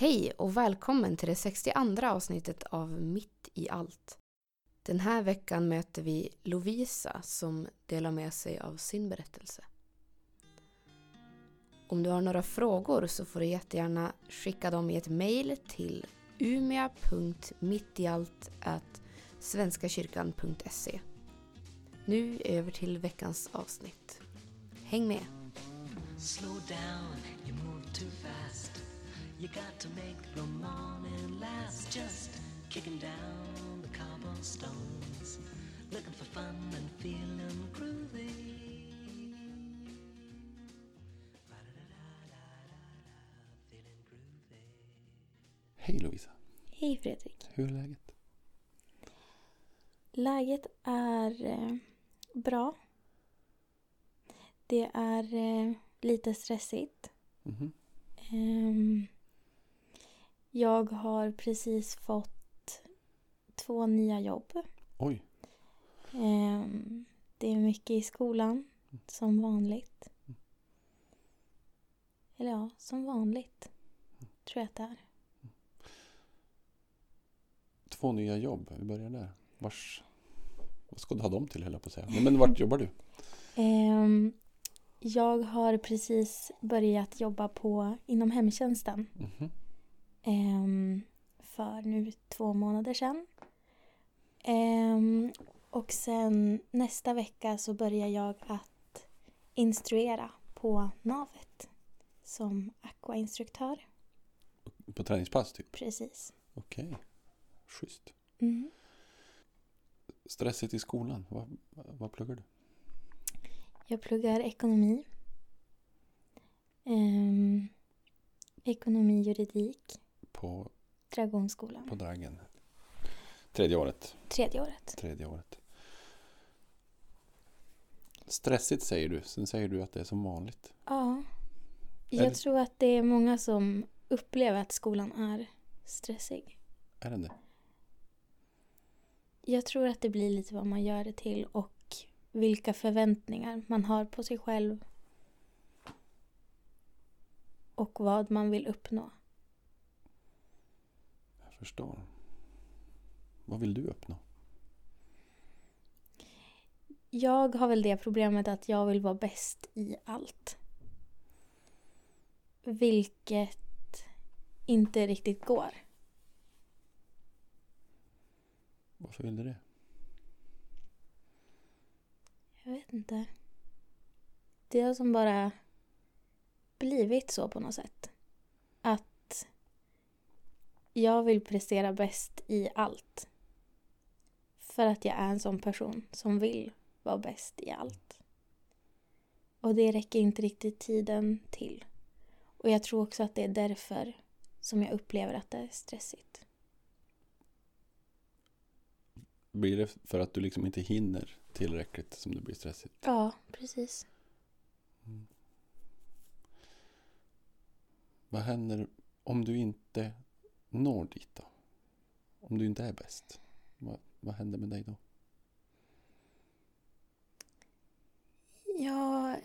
Hej och välkommen till det 62 avsnittet av Mitt i allt. Den här veckan möter vi Lovisa som delar med sig av sin berättelse. Om du har några frågor så får du jättegärna skicka dem i ett mejl till umia.mittiallt.svenskakyrkan.se Nu över till veckans avsnitt. Häng med! Slow down, you move too fast. You got to make the morning last. Just kicking down the cobblestones, looking for fun and feeling groovy. Ba-da-da-da-da-da, Feeling groovy. Hej Lovisa, Hej Fredrik. hur är läget? Läget är eh, bra. Det är eh, lite stressigt. Mhm. Ehm, jag har precis fått två nya jobb. Oj, Ehm, det är mycket i skolan, som vanligt. Eller ja, som vanligt. Tror jag att det är. två nya jobb. Vi börjar där. Vars... Vad ska du ha dem till höll jag på att säga. Men vart jobbar du? Ehm, jag har precis börjat jobba på, inom hemtjänsten. Mhm. Ehm, för nu två månader sedan. Ehm, och sen nästa vecka så börjar jag att instruera på navet som aquainstruktör. På träningspass typ? Precis. Okej, schysst. Mm. Stressigt i skolan. Vad, vad pluggar du? Jag pluggar ekonomi. Ehm, ekonomi, juridik, På, Dragonskolan. på Dragen. Tredje året. Tredje året. Tredje året. Stressigt säger du. Sen säger du att det är som vanligt. Ja. Är Jag det- tror att det är många som upplever att skolan är stressig. Är den det? Jag tror att det blir lite vad man gör det till och vilka förväntningar man har på sig själv. Och vad man vill uppnå. Förstår. Vad vill du uppnå? Jag har väl det problemet att jag vill vara bäst i allt. Vilket inte riktigt går. Varför vill du det? Jag vet inte. Det har som bara blivit så på något sätt. Att jag vill prestera bäst i allt. För att jag är en sån person som vill vara bäst i allt. Och det räcker inte riktigt tiden till. Och jag tror också att det är därför som jag upplever att det är stressigt. Blir det för att du liksom inte hinner tillräckligt som det blir stressigt? Ja, precis. Vad händer om du inte når dit då? Om du inte är bäst? Vad, vad händer med dig då? Jag,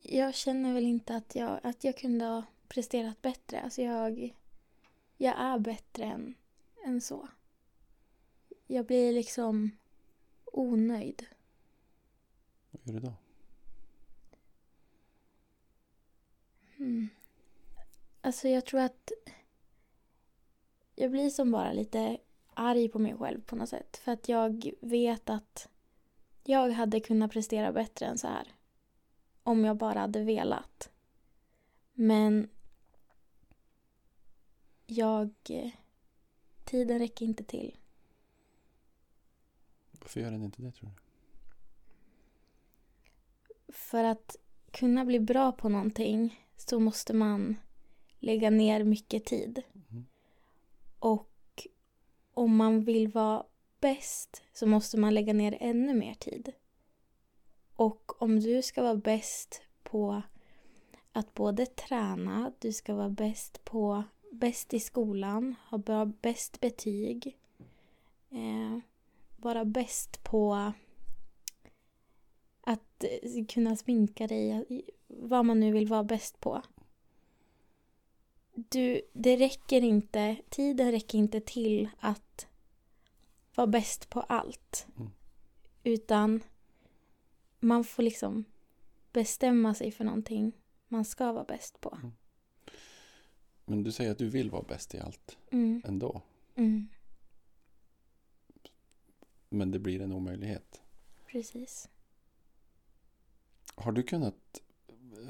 jag känner väl inte att jag, att jag kunde ha presterat bättre. Alltså jag, jag är bättre än, än så. Jag blir liksom onöjd. Vad gör du då? Mm. Alltså jag tror att jag blir som bara lite arg på mig själv på något sätt. För att jag vet att jag hade kunnat prestera bättre än så här. Om jag bara hade velat. Men jag... Tiden räcker inte till. Varför gör den inte det tror du? För att kunna bli bra på någonting så måste man lägga ner mycket tid. Mhm. Och om man vill vara bäst så måste man lägga ner ännu mer tid. Och om du ska vara bäst på att både träna, du ska vara bäst på bäst i skolan, ha bra, bäst betyg, eh, vara bäst på att eh, kunna sminka dig, vad man nu vill vara bäst på du, det räcker inte, tiden räcker inte till att vara bäst på allt. Mm. Utan man får liksom bestämma sig för någonting man ska vara bäst på. Men du säger att du vill vara bäst i allt Mm. ändå. Mm. Men det blir en omöjlighet. Precis. Har du kunnat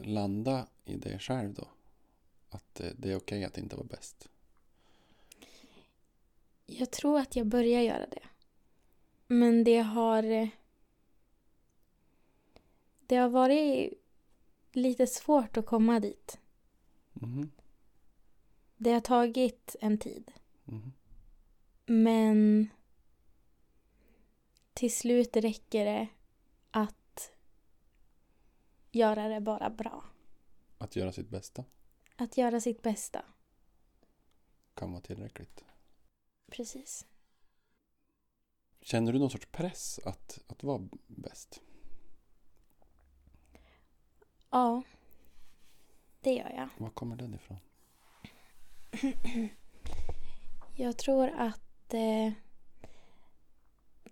landa i det själv då? Att eh, det är okej att inte vara bäst? Jag tror att jag börjar göra det. Men det har... Det har varit lite svårt att komma dit. Mhm. Det har tagit en tid. Mhm. Men till slut räcker det att göra det bara bra. Att göra sitt bästa Att göra sitt bästa. kan vara tillräckligt. Precis. Känner du någon sorts press att, att vara bäst? Ja, det gör jag. Var kommer den ifrån? Jag tror att eh,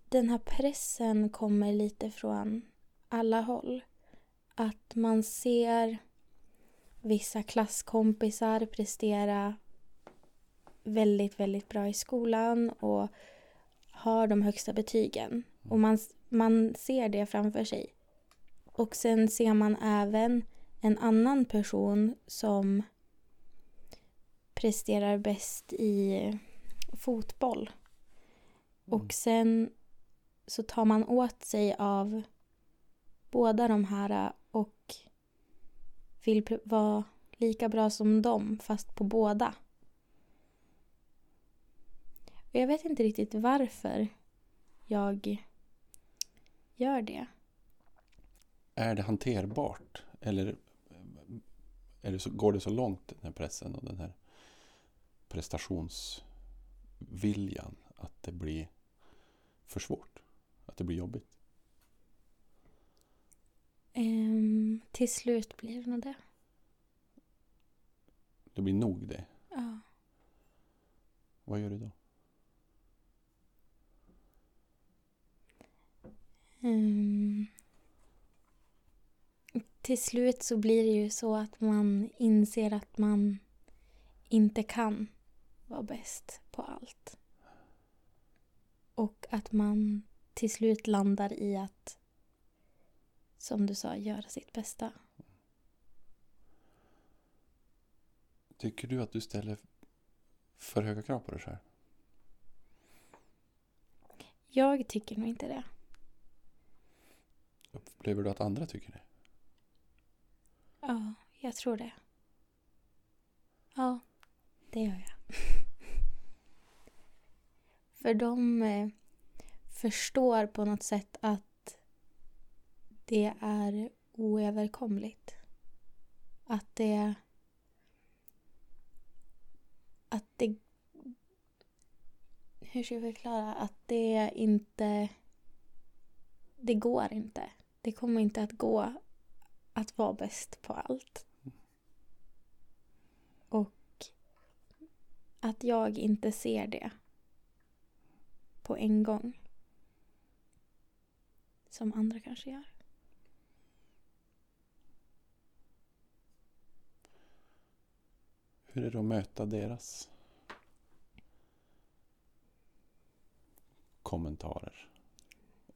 den här pressen kommer lite från alla håll. Att man ser vissa klasskompisar prestera väldigt, väldigt bra i skolan och har de högsta betygen. Och man, man ser det framför sig. Och sen ser man även en annan person som presterar bäst i fotboll. Och sen så tar man åt sig av båda de här vill vara lika bra som dem fast på båda. Och jag vet inte riktigt varför jag gör det. Är det hanterbart? Eller är det så, går det så långt, den här pressen och den här prestationsviljan, att det blir för svårt? Att det blir jobbigt? Ehm, till slut blir det nog det. Det blir nog det. Ja. Vad gör du då? Ehm, till slut så blir det ju så att man inser att man inte kan vara bäst på allt. Och att man till slut landar i att, som du sa, göra sitt bästa. Tycker du att du ställer för höga krav på dig själv? Jag tycker nog inte det. Upplever du att andra tycker det? Ja, jag tror det. Ja, det gör jag. För de eh, förstår på något sätt att det är oöverkomligt. Att det... Att det... Hur ska jag förklara? Att det inte... Det går inte. Det kommer inte att gå att vara bäst på allt. Och att jag inte ser det på en gång. Som andra kanske gör. Hur är det att möta deras kommentarer?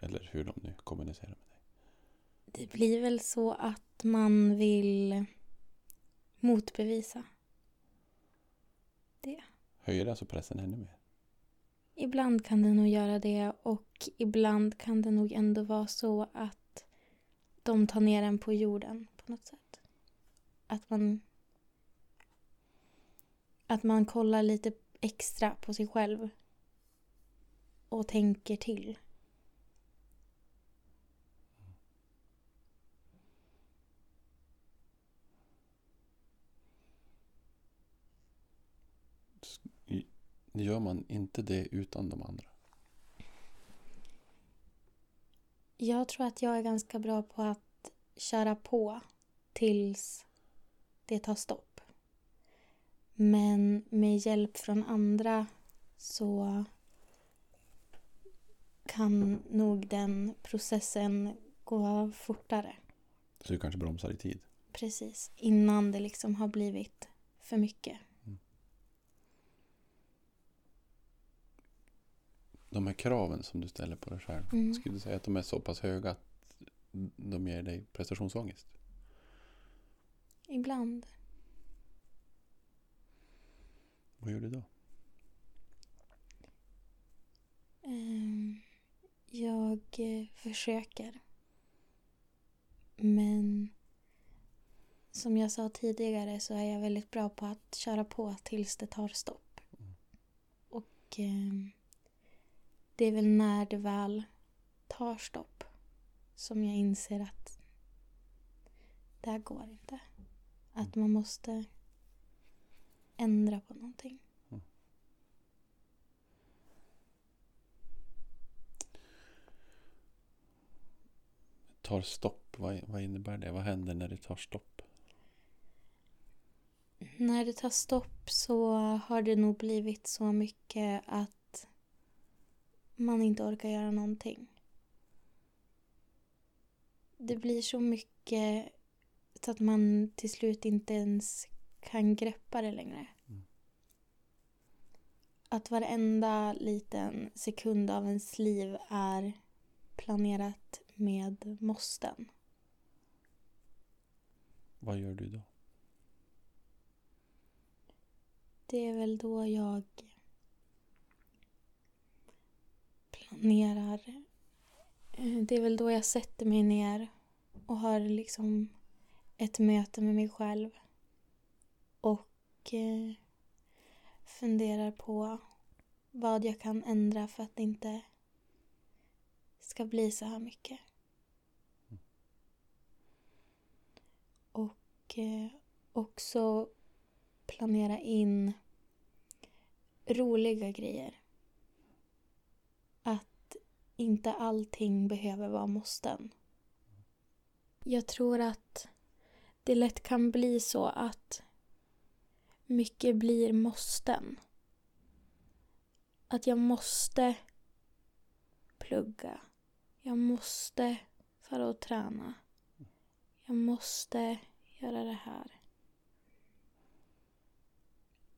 Eller hur de nu kommunicerar med dig? Det blir väl så att man vill motbevisa. Höjer det alltså pressen ännu mer? Ibland kan det nog göra det och ibland kan det nog ändå vara så att de tar ner en på jorden på något sätt. Att man att man kollar lite extra på sig själv och tänker till. Gör man inte det utan de andra? Jag tror att jag är ganska bra på att köra på tills det tar stopp. Men med hjälp från andra så kan nog den processen gå fortare. Så du kanske bromsar i tid. Precis. Innan det liksom har blivit för mycket. De här kraven som du ställer på dig själv. Mm. Skulle du säga att de är så pass höga att de ger dig prestationsångest? Ibland. Vad gör du då? Ehm, Jag eh, försöker. Men som jag sa tidigare så är jag väldigt bra på att köra på tills det tar stopp. Och ehm, det är väl när det väl tar stopp som jag inser att det här går inte. Att man måste ändra på någonting. Tar stopp, vad, vad innebär det? Vad händer när det tar stopp? När det tar stopp så har det nog blivit så mycket att man inte orkar göra någonting. Det blir så mycket så att man till slut inte ens kan greppa det längre. Mm. Att varenda liten sekund av ens liv är planerat med måsten. Vad gör du då? Det är väl då jag planerar. Eh, Det är väl då jag sätter mig ner och har liksom ett möte med mig själv. Och funderar på vad jag kan ändra för att det inte ska bli så här mycket. Och eh, också planera in roliga grejer. Att inte allting behöver vara måsten. Jag tror att det lätt kan bli så att mycket blir måsten. Att jag måste plugga. Jag måste fara och träna. Jag måste göra det här.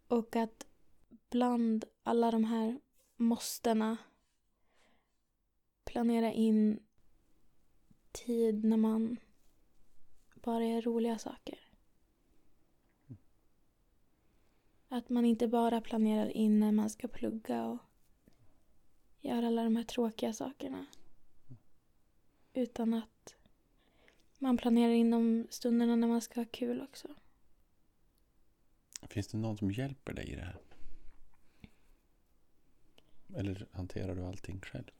Och att bland alla de här måstena planera in tid när man bara gör roliga saker. Att man inte bara planerar in när man ska plugga och göra alla de här tråkiga sakerna. Utan att man planerar in de stunderna när man ska ha kul också. Finns det någon som hjälper dig i det här? Eller hanterar du allting själv?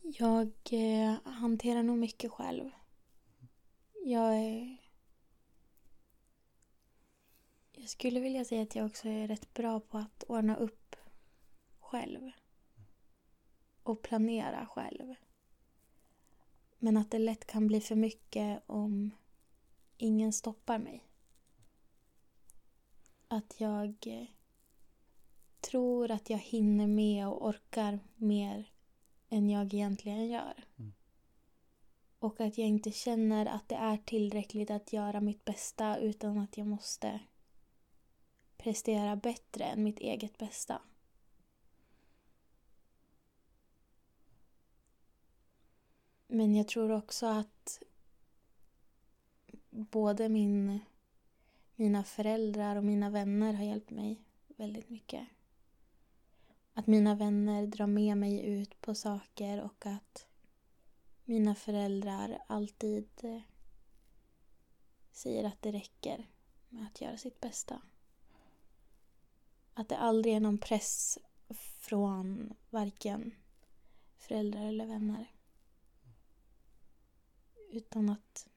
Jag eh, hanterar nog mycket själv. Jag är... Jag skulle vilja säga att jag också är rätt bra på att ordna upp själv. Och planera själv. Men att det lätt kan bli för mycket om ingen stoppar mig. Att jag eh, tror att jag hinner med och orkar mer än jag egentligen gör. Mm. Och att jag inte känner att det är tillräckligt att göra mitt bästa utan att jag måste prestera bättre än mitt eget bästa. Men jag tror också att både min, mina föräldrar och mina vänner har hjälpt mig väldigt mycket. Att mina vänner drar med mig ut på saker och att mina föräldrar alltid eh, säger att det räcker med att göra sitt bästa. Att det aldrig är någon press från varken föräldrar eller vänner. Utan att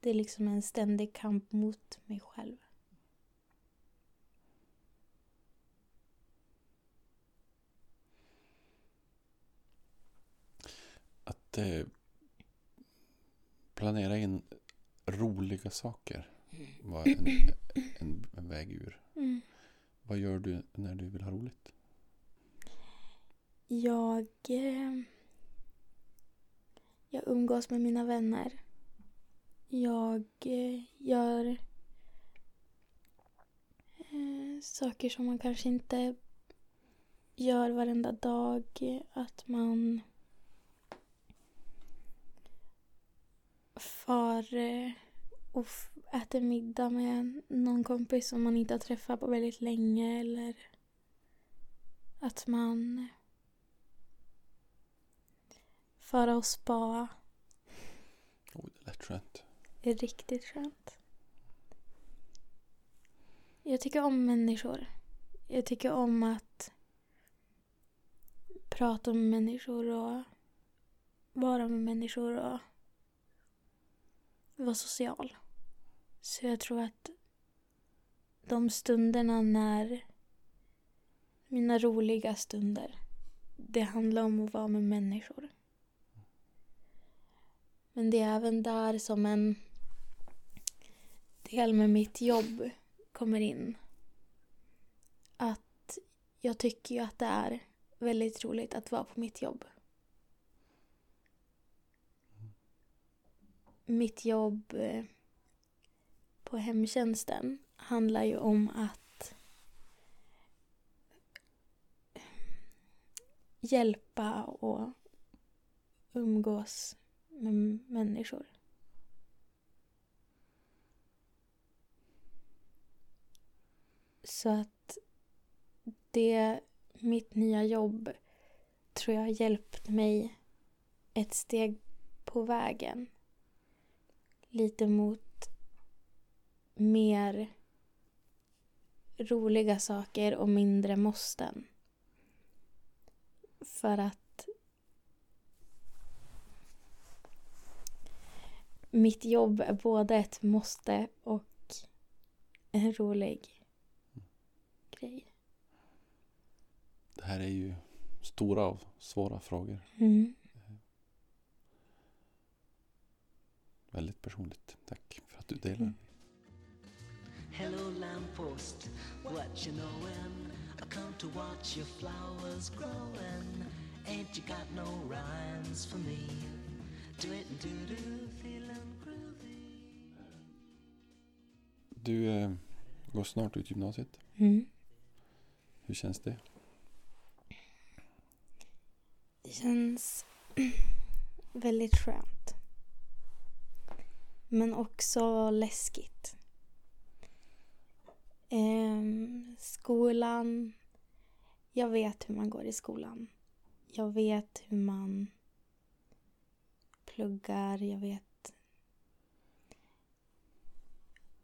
det är liksom en ständig kamp mot mig själv. Att eh, planera in roliga saker. vara en, en, en väg ur. Mm. Vad gör du när du vill ha roligt? Jag... Eh, jag umgås med mina vänner. Jag eh, gör eh, saker som man kanske inte gör varenda dag. Att man far och äter middag med någon kompis som man inte har träffat på väldigt länge. Eller att man fara och spa Oh, det lät skönt. är riktigt skönt. Jag tycker om människor. Jag tycker om att prata med människor och vara med människor och vara social. Så jag tror att de stunderna när mina roliga stunder det handlar om att vara med människor. Men det är även där som en del med mitt jobb kommer in. Att jag tycker ju att det är väldigt roligt att vara på mitt jobb. Mitt jobb eh, på hemtjänsten handlar ju om att hjälpa och umgås med människor. Så att det, mitt nya jobb tror jag har hjälpt mig ett steg på vägen. Lite mot mer roliga saker och mindre måsten. För att mitt jobb är både ett måste och en rolig grej. Det här är ju stora och svåra frågor. Mm. Väldigt personligt. Tack för att du delar. Mm. Hello, lamppost, what you knowin'? I come to watch your flowers growin'. Ain't you got no rhymes for me? Do it and do do, feelin' groovy. Du eh, går snart ut gymnasiet. Mm. Hur känns det? Det känns väldigt skönt. Men också läskigt. Ehm, skolan. Jag vet hur man går i skolan. Jag vet hur man pluggar. Jag vet...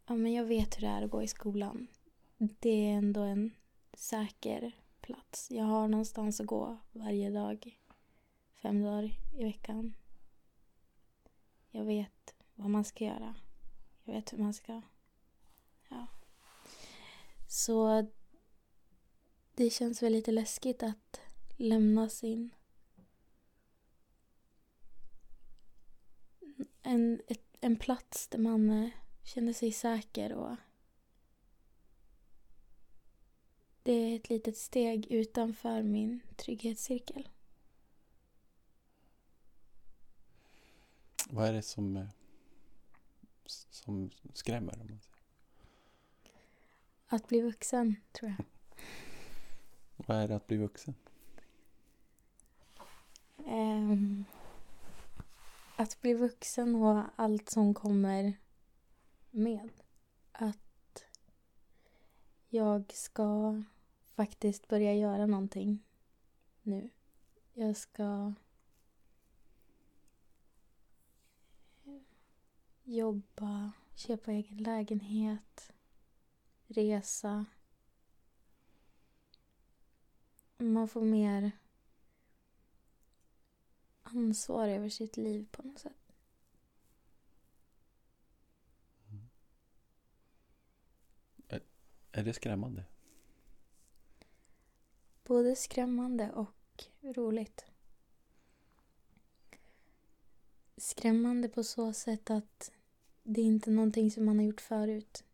Ja, men jag vet hur det är att gå i skolan. Det är ändå en säker plats. Jag har någonstans att gå varje dag. Fem dagar i veckan. Jag vet vad man ska göra. Jag vet hur man ska... Ja. Så det känns väl lite läskigt att lämna sin... En, ett, en plats där man eh, känner sig säker och det är ett litet steg utanför min trygghetscirkel. Vad är det som, eh, som skrämmer? Om man säger? Att bli vuxen, tror jag. Vad är det att bli vuxen? Ehm, att bli vuxen och allt som kommer med. Att jag ska faktiskt börja göra någonting nu. Jag ska jobba, köpa egen lägenhet, resa. Man får mer ansvar över sitt liv på något sätt. Är det skrämmande? Både skrämmande och roligt. Skrämmande på så sätt att Det är inte någonting som man har gjort förut.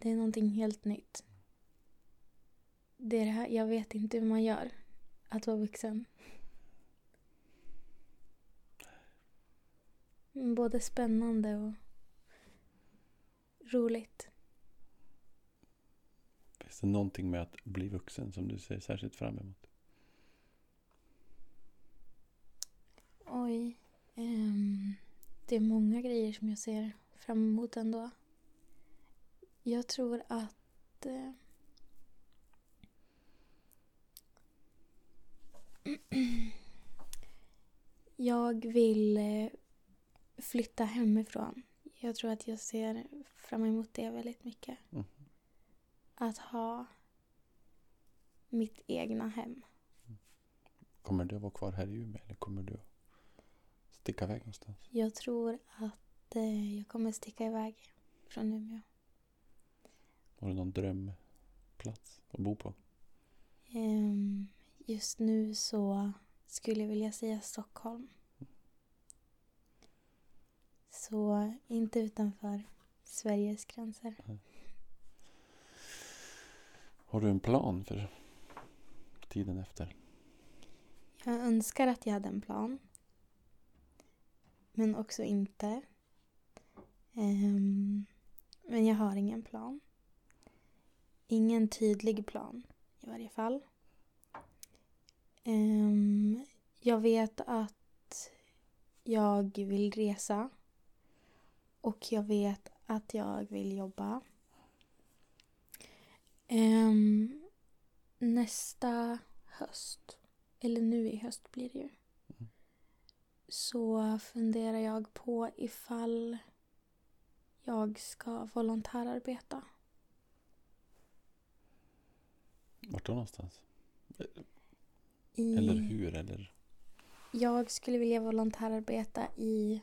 Det är någonting helt nytt. Det är det här, jag vet inte hur man gör. Att vara vuxen. Både spännande och roligt. Finns det någonting med att bli vuxen som du ser särskilt fram emot? Oj. ehm, det är många grejer som jag ser fram emot ändå. Jag tror att... Eh, jag vill eh, flytta hemifrån. Jag tror att jag ser fram emot det väldigt mycket. Mm. Att ha mitt egna hem. Kommer du att vara kvar här i Umeå eller kommer du sticka iväg någonstans? Jag tror att eh, jag kommer sticka iväg från Umeå. Har du någon drömplats att bo på? Ehm, just nu så skulle jag vilja säga Stockholm. Så inte utanför Sveriges gränser. Har du en plan för tiden efter? Jag önskar att jag hade en plan. Men också inte. Ehm, men jag har ingen plan. Ingen tydlig plan i varje fall. Um, jag vet att jag vill resa. Och jag vet att jag vill jobba. Um, nästa höst, eller nu i höst blir det ju, så funderar jag på ifall jag ska volontärarbeta. Vart då någonstans? I, Eller hur? Eller? Jag skulle vilja volontärarbeta i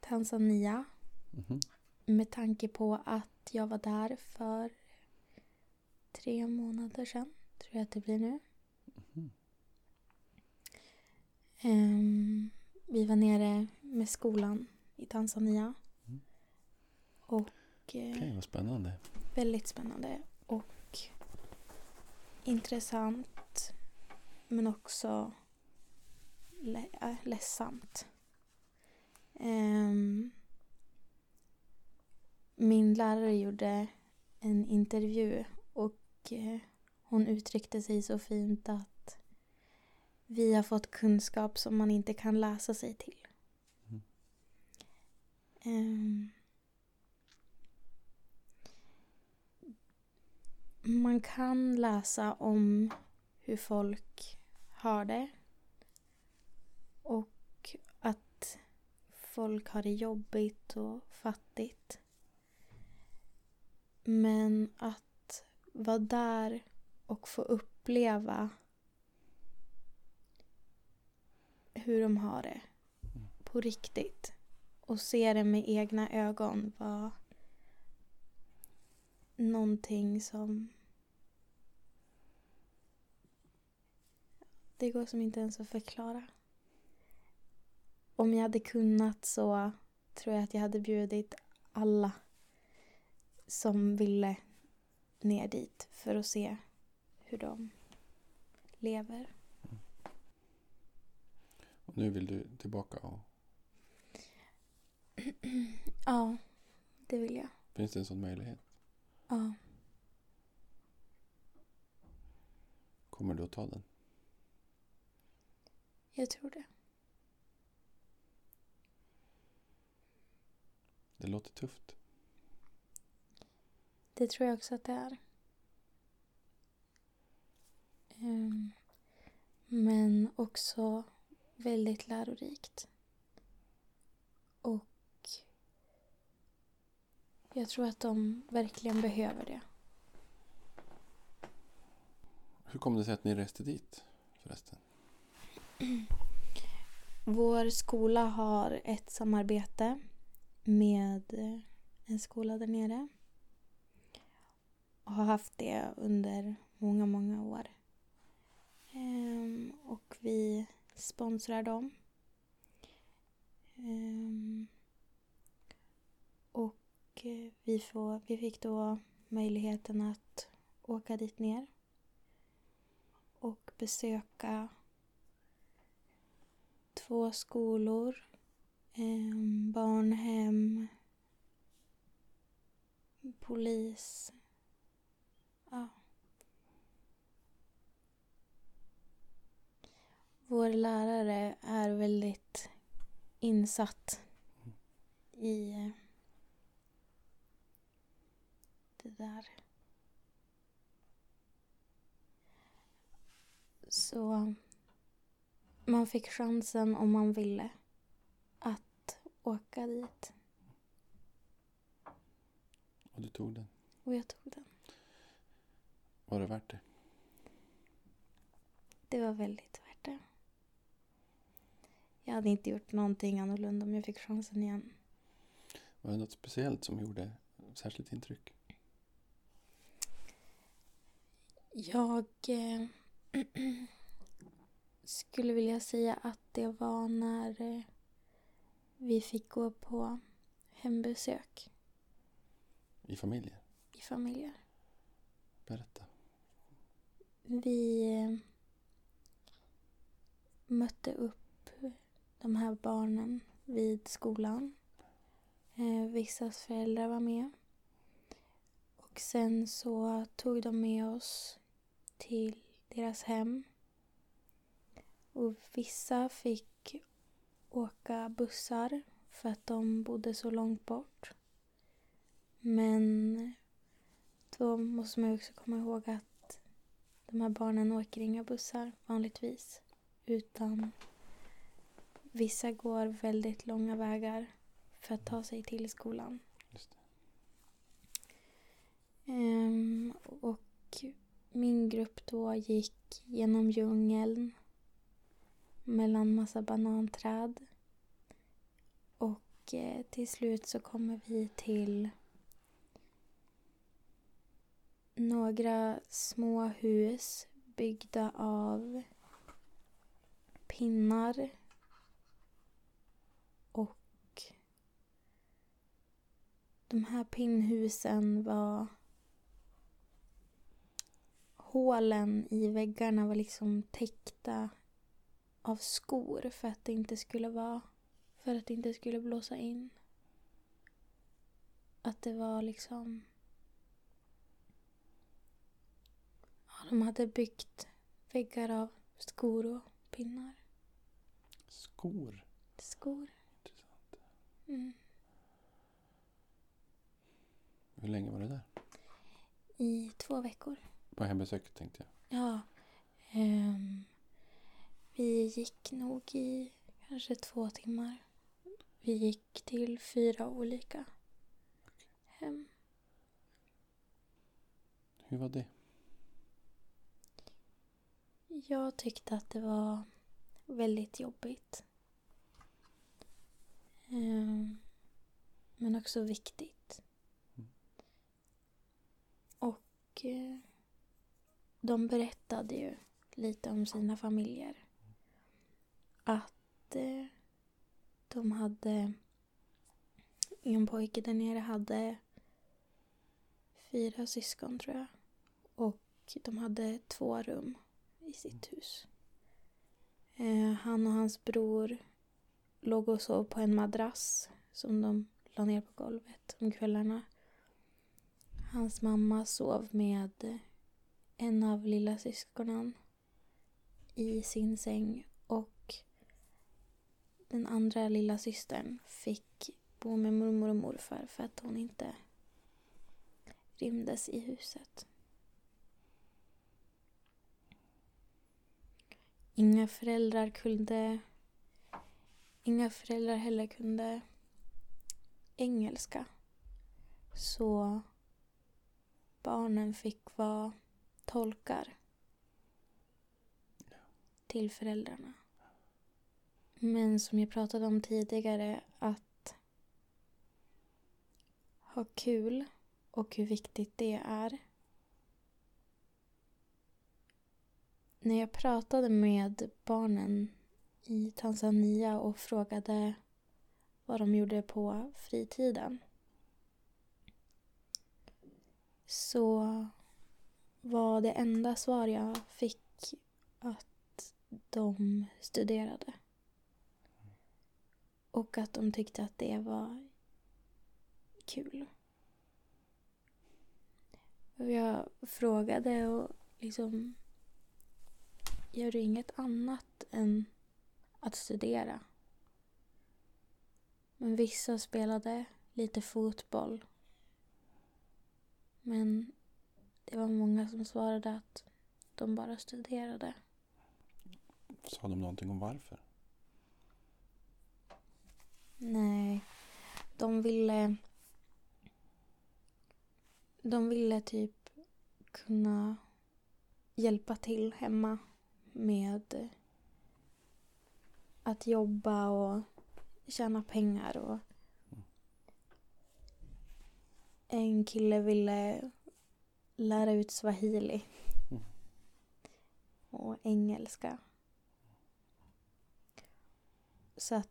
Tanzania Mhm. med tanke på att jag var där för tre månader sedan, tror jag att det blir nu. Mhm. Ehm, vi var nere med skolan i Tanzania. Mm. Och eh, Okej, vad spännande. väldigt spännande intressant men också äh, ledsamt. Ehm, min lärare gjorde en intervju och eh, hon uttryckte sig så fint att vi har fått kunskap som man inte kan läsa sig till. Mm. Ehm, man kan läsa om hur folk har det. Och att folk har det jobbigt och fattigt. Men att vara där och få uppleva hur de har det på riktigt och se det med egna ögon var någonting som det går som inte ens att förklara. Om jag hade kunnat så tror jag att jag hade bjudit alla som ville ner dit för att se hur de lever. Och nu vill du tillbaka. Och, Ja, det vill jag. finns det en sån möjlighet? Ja. Kommer du att ta den? Jag tror det. Det låter tufft. Det tror jag också att det är. Ehm, men också väldigt lärorikt. Och jag tror att de verkligen behöver det. Hur kom det sig att ni reste dit förresten? Vår skola har ett samarbete med en skola där nere. Och har haft det under många, många år. Ehm, och vi sponsrar dem. Ehm, Och eh, vi, får, vi fick då möjligheten att åka dit ner och besöka två skolor, eh, barnhem, polis. Ja. Vår lärare är väldigt insatt i eh, det där. Så man fick chansen om man ville att åka dit. Och du tog den. Och jag tog den. Var det värt det? Det var väldigt värt det. Jag hade inte gjort någonting annorlunda om jag fick chansen igen. Var det något speciellt som gjorde särskilt intryck? Jag eh, skulle vilja säga att det var när eh, vi fick gå på hembesök I familjer? i familjer. Berätta. Vi eh, mötte upp de här barnen vid skolan. Eh, vissas föräldrar var med. Och sen så tog de med oss till deras hem. Och vissa fick åka bussar för att de bodde så långt bort. Men då måste man också komma ihåg att de här barnen åker inga bussar vanligtvis. Utan vissa går väldigt långa vägar för att ta sig till skolan. Ehm, och min grupp då gick genom djungeln mellan massa bananträd. Och eh, till slut så kommer vi till några små hus byggda av pinnar och de här pinnhusen var hålen i väggarna var liksom täckta av skor för att det inte skulle vara för att det inte skulle blåsa in. Att det var liksom ja, de hade byggt väggar av skor och pinnar. Skor. Skor. Intressant. Mm. Hur länge var du där? I två veckor. På hembesöket tänkte jag. Ja. ehm, vi gick nog i kanske två timmar. Vi gick till fyra olika hem. Hur var det? Jag tyckte att det var väldigt jobbigt. Ehm, men också viktigt. Och eh, de berättade ju lite om sina familjer. Att eh, de hade... En pojke där nere hade fyra syskon tror jag. Och de hade två rum i sitt hus. Eh, han och hans bror låg och sov på en madrass som de la ner på golvet om kvällarna. Hans mamma sov med en av lilla syskonen i sin säng den andra lilla systern fick bo med mormor och morfar för att hon inte rymdes i huset. Inga föräldrar kunde... Inga föräldrar heller kunde engelska. Så barnen fick vara tolkar till föräldrarna. Men som jag pratade om tidigare, att ha kul och hur viktigt det är. När jag pratade med barnen i Tanzania och frågade vad de gjorde på fritiden så var det enda svar jag fick att de studerade. Och att de tyckte att det var kul. Och jag frågade och liksom Gör du inget annat än att studera? Men vissa spelade lite fotboll. Men det var många som svarade att de bara studerade. Sa de någonting om varför? Nej, de ville... De ville typ kunna hjälpa till hemma med att jobba och tjäna pengar. Och en kille ville lära ut swahili Mm. och engelska. Så att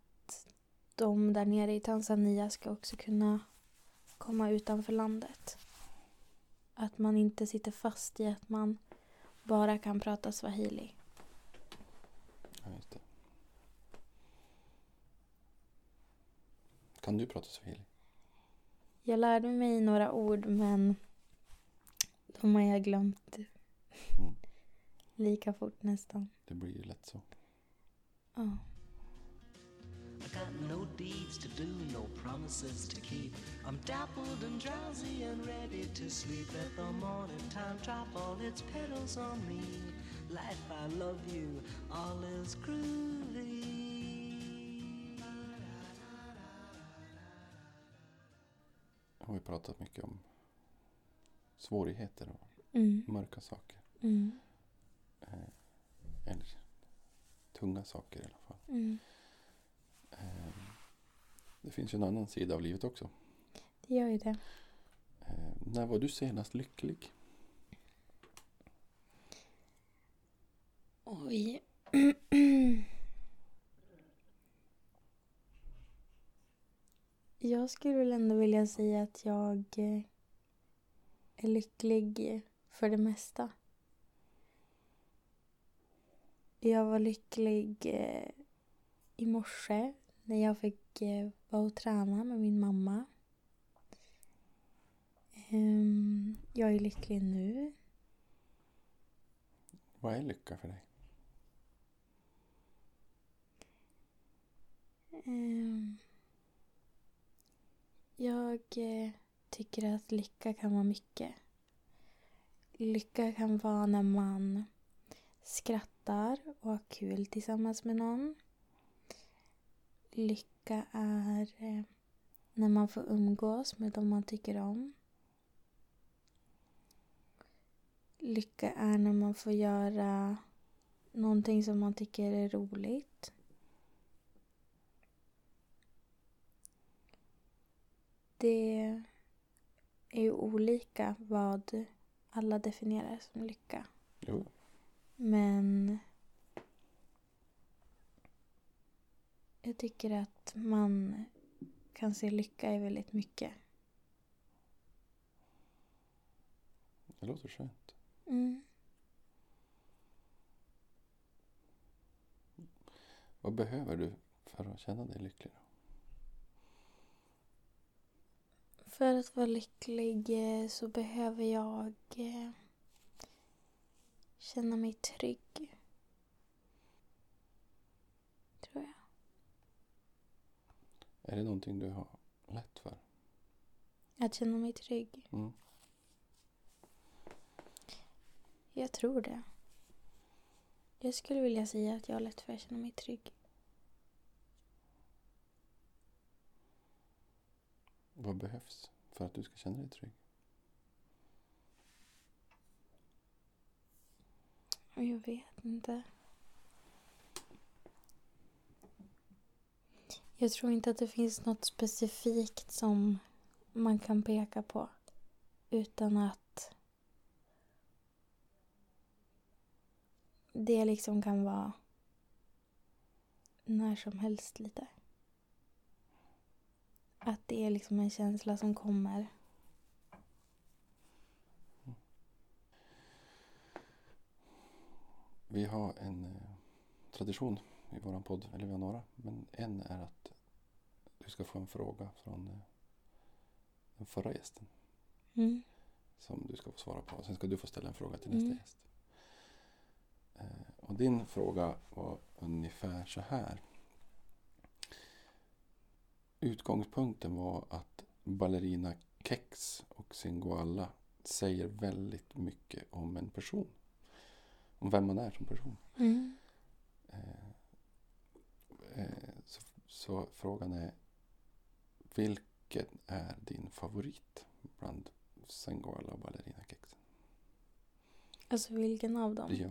de där nere i Tanzania ska också kunna komma utanför landet. Att man inte sitter fast i att man bara kan prata swahili. Ja, just det. Kan du prata swahili? Jag lärde mig några ord men de har jag glömt Mm. lika fort nästan. Det blir ju lätt så. Ja. I got no deeds to do, no promises to keep. I'm dappled and drowsy and ready to sleep. Let the morning time drop all its petals on me. Life, I love you, all is groovy. har vi pratat mycket om svårigheter och Mm. mörka saker. Mm. Eh, eller tunga saker i alla fall. Mm. Eh, det finns ju en annan sida av livet också. Det gör ju det. Eh, när var du senast lycklig? Oj. Jag skulle väl ändå vilja säga att jag eh, är lycklig för det mesta. Jag var lycklig i morse när jag fick eh, vara och träna med min mamma. Ehm, Jag är lycklig nu. Vad är lycka för dig? Ehm, Jag eh, tycker att lycka kan vara mycket. Lycka kan vara när man skrattar och har kul tillsammans med någon. Lycka är eh, när man får umgås med dem man tycker om. Lycka är när man får göra någonting som man tycker är roligt. Det är ju olika vad alla definierar som lycka. Jo, Men jag tycker att man kan se lycka i väldigt mycket. det låter skönt. Mm. Vad behöver du för att känna dig lycklig? Då? För att vara lycklig eh, så behöver jag eh, känna mig trygg. Tror jag. Är det någonting du har lätt för? Att känna mig trygg. Mm. Jag tror det. Jag skulle vilja säga att jag har lätt för att känna mig trygg. Vad behövs för att du ska känna dig trygg? Jag vet inte. Jag tror inte att det finns något specifikt som man kan peka på utan att det liksom kan vara när som helst lite. Att det är liksom en känsla som kommer. Vi har en eh, tradition i våran podd, eller vi har några. Men en är att du ska få en fråga från eh, den förra gästen Mm. som du ska få svara på. Sen ska du få ställa en fråga till nästa Mm. gäst. Eh, och din fråga var ungefär så här. Utgångspunkten var att ballerina Kex och Singoalla säger väldigt mycket om en person. Om vem man är som person. Mm. Så, frågan är vilken är din favorit bland Singoalla och ballerina Kex? Alltså vilken av dem? Ja.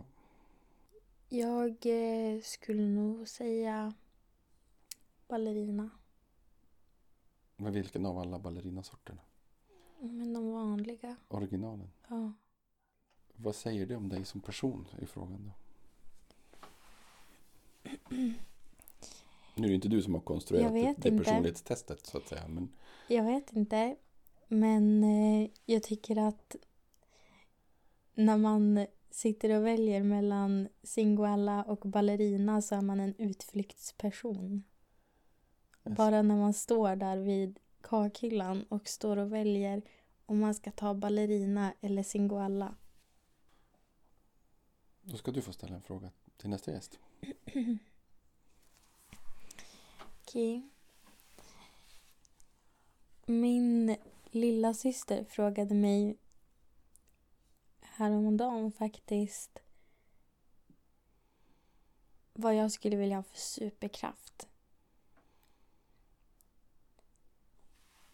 Jag eh, skulle nog säga ballerina. Men vilken av alla ballerinasorterna? Men de vanliga. Originalen. Ja. Vad säger det om dig som person i frågan då? Nu är det inte du som har konstruerat det inte. personlighetstestet så att säga. Men Jag vet inte. Men eh, jag tycker att när man sitter och väljer mellan Singoalla och ballerina så är man en utflyktsperson. Yes. Bara när man står där vid kakhyllan och står och väljer om man ska ta ballerina eller Singoalla. då ska du få ställa en fråga till nästa gäst. Okej. Min lilla syster frågade mig häromdagen faktiskt vad jag skulle vilja ha för superkraft.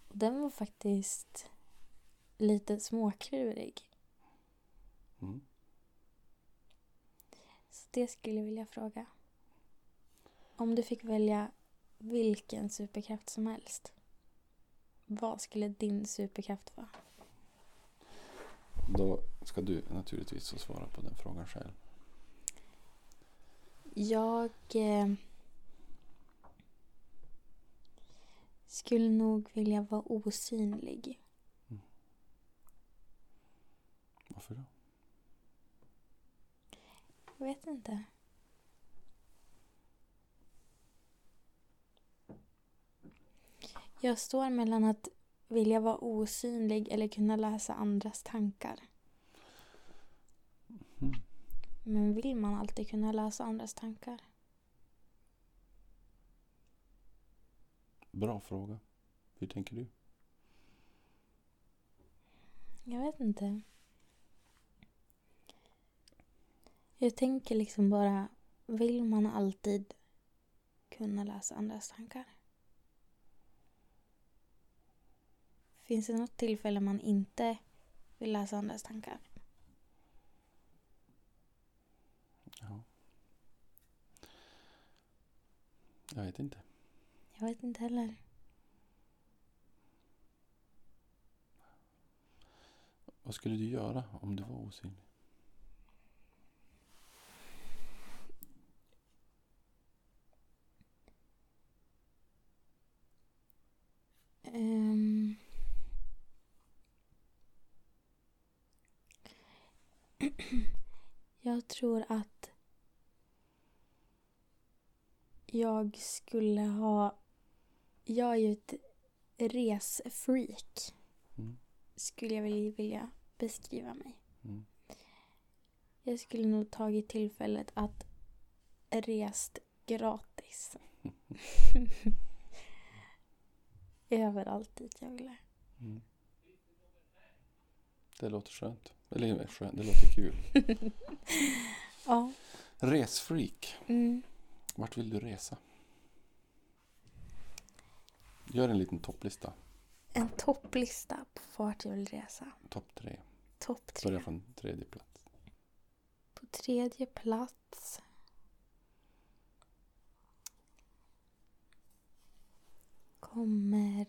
Den var faktiskt lite småklurig. Mm. Så det skulle jag vilja fråga. Om du fick välja vilken superkraft som helst. Vad skulle din superkraft vara? Då ska du naturligtvis få svara på den frågan själv. Jag eh, skulle nog vilja vara osynlig. Varför då? Jag vet inte. Jag står mellan att vilja vara osynlig eller kunna läsa andras tankar. Mm. Men vill man alltid kunna läsa andras tankar? Bra fråga. Hur tänker du? Jag vet inte. Jag tänker liksom bara, vill man alltid kunna läsa andras tankar? Finns det något tillfälle man inte vill läsa andras tankar? Ja. Jag vet inte. Jag vet inte heller. Vad skulle du göra om du var osynlig? Ehm. Jag tror att jag skulle ha... Jag är ju ett resfreak, Mm. skulle jag vilja beskriva mig. Mm. Jag skulle nog tagit tillfället att rest gratis. Överallt dit jag ville. Mm. Det låter skönt. Skönt, det låter kul. Ja. Resfreak. Mm. Vart vill du resa? Gör en liten topplista. En topplista på vart jag vill resa. Topp tre. Topp tre. Börja från tredje plats. På tredje plats. Kommer...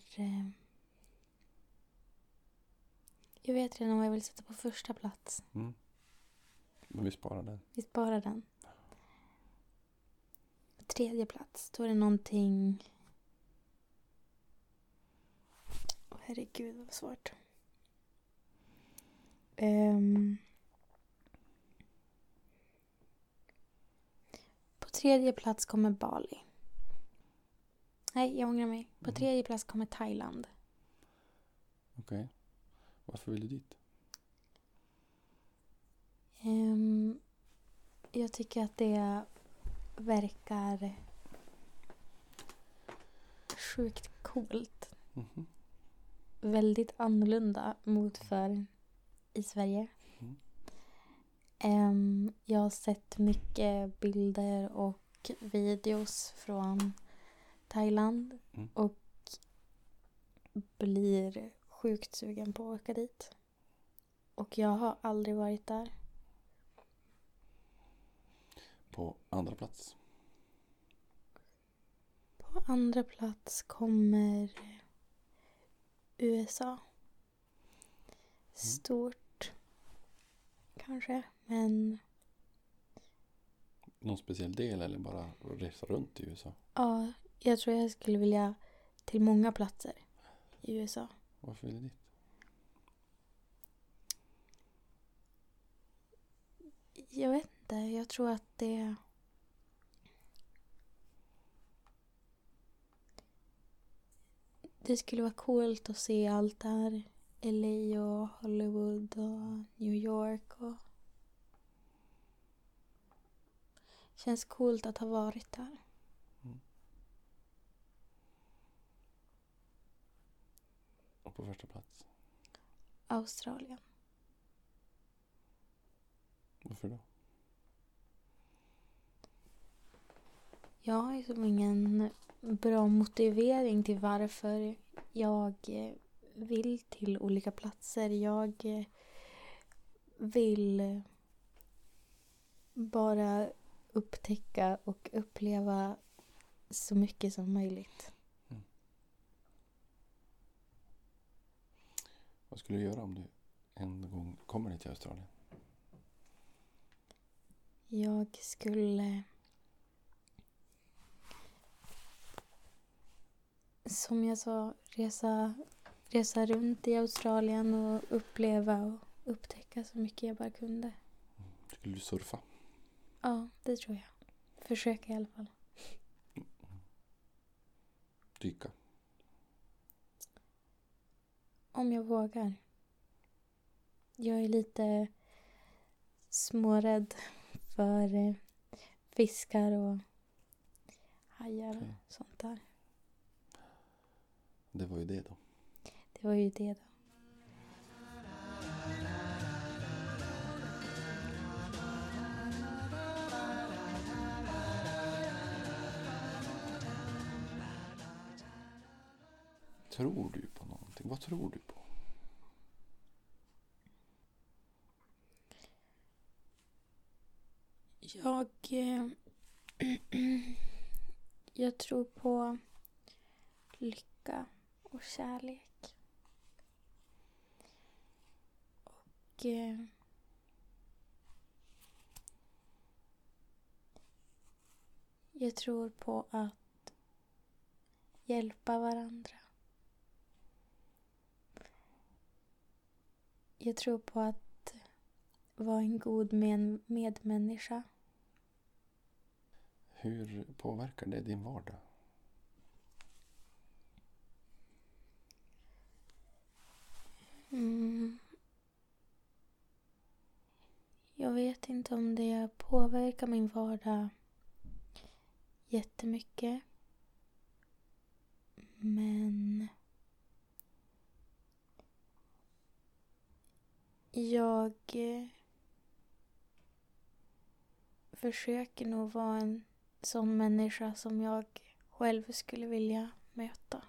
Jag vet redan vad jag vill sätta på första plats. Mm. Men vi sparar den. Vi sparar den. På tredje plats, då är det någonting... Åh, herregud, vad svårt. Ehm. tredje plats kommer Bali. Nej, jag ångrar mig. På Mhm. tredje plats kommer Thailand. Okej. Varför vill du dit? Ehm, jag tycker att det verkar sjukt coolt. Mhm. Väldigt annorlunda mot för i Sverige. Mm. Ehm, jag har sett mycket bilder och videos från Thailand Mm. och blir sjukt sugen på att åka dit. Och jag har aldrig varit där. På andra plats. På andra plats kommer USA. Stort. Kanske. Men Någon speciell del eller bara resa runt i USA? ja, jag tror jag skulle vilja till många platser i USA. Varför vill du ditt? Jag vet inte. Jag tror att det... Det skulle vara coolt att se allt det här. LA och Hollywood och New York och... Känns coolt att ha varit där. Och på första plats? Australien. Varför då? Jag har ju som ingen bra motivering till varför jag eh, vill till olika platser. Jag eh, vill eh, bara upptäcka och uppleva så mycket som möjligt. Vad skulle du göra om du en gång kommer till Australien? Jag skulle... Som jag sa, resa, resa runt i Australien och uppleva och upptäcka så mycket jag bara kunde. Skulle du surfa? Ja, det tror jag. Försöka i alla fall. Dyka? Om jag vågar. Jag är lite smårädd för eh, fiskar och hajar och sånt där. Det var ju det då. Det var ju det då. Tror du på någonting? Vad tror du på? Jag... Eh, jag tror på lycka och kärlek. Och... Eh, jag tror på att hjälpa varandra. Jag tror på att vara en god med medmänniska. Hur påverkar det din vardag? Mm. Jag vet inte om det påverkar min vardag jättemycket. Men jag eh, försöker nog vara en sån människa som jag själv skulle vilja möta.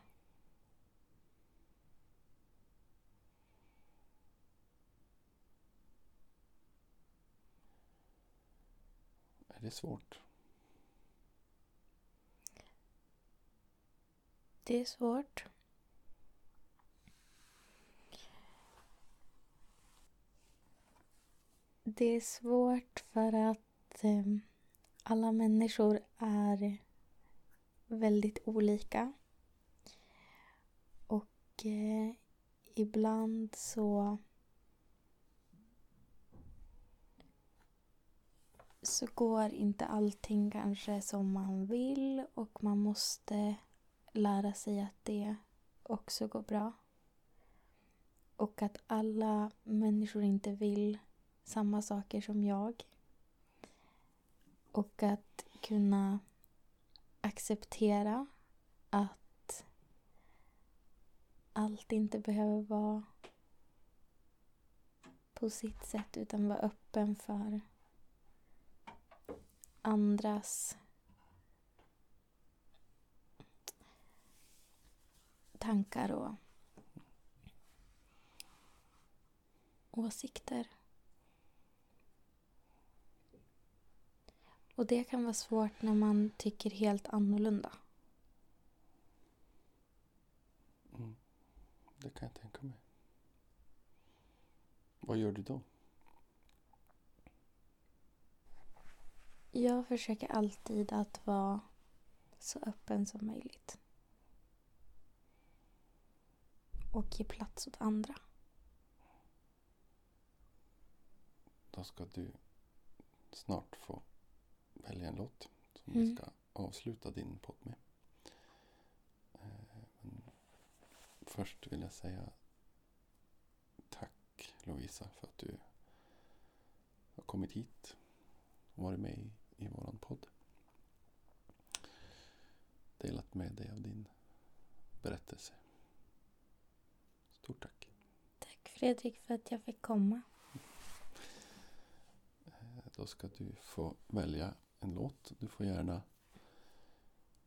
Är det svårt? Det är svårt. Det är svårt för att eh, alla människor är väldigt olika. Och eh, ibland så så går inte allting kanske som man vill och man måste lära sig att det också går bra. Och att alla människor inte vill samma saker som jag. Och att kunna acceptera att allt inte behöver vara på sitt sätt utan vara öppen för andras tankar och åsikter. Och det kan vara svårt när man tycker helt annorlunda. Mm. Det kan jag tänka mig. Vad gör du då? Jag försöker alltid att vara så öppen som möjligt. Och ge plats åt andra. Då ska du snart få välja en låt som Mm. vi ska avsluta din podd med. Eh, Men först vill jag säga tack Lovisa för att du har kommit hit och varit med i, i våran podd. Delat med dig av din berättelse. Stort tack. Tack Fredrik för att jag fick komma. Eh, Då ska du få välja en låt. Du får gärna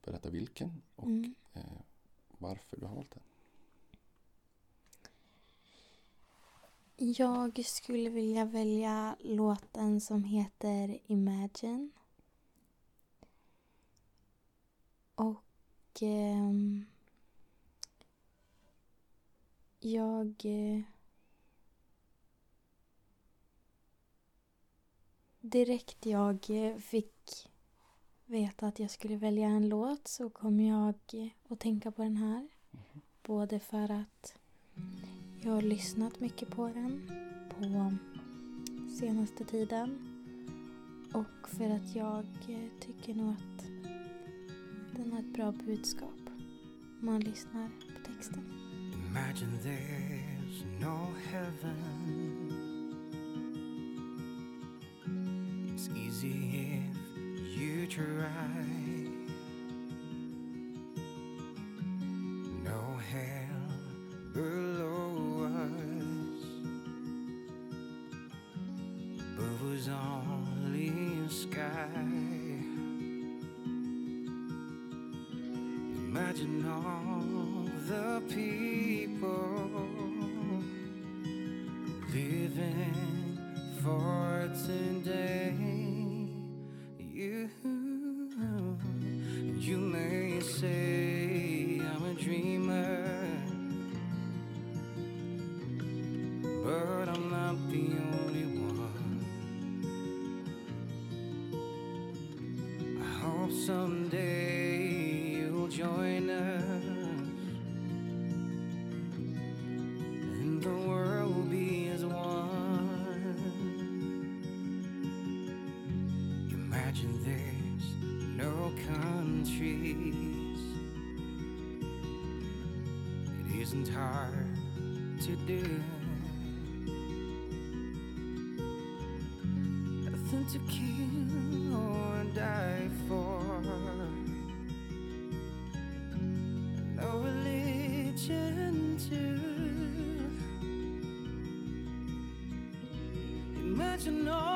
berätta vilken och Mm. eh, varför du har valt den. Jag skulle vilja välja låten som heter Imagine. Och ehm, jag eh, direkt jag fick veta att jag skulle välja en låt så kom jag att tänka på den här. Både för att jag har lyssnat mycket på den på senaste tiden. Och för att jag tycker nog att den har ett bra budskap. Om man lyssnar på texten. Imagine there's no heaven. Try. No hell below us. Above us only sky. Imagine all the people living for today. Imagine all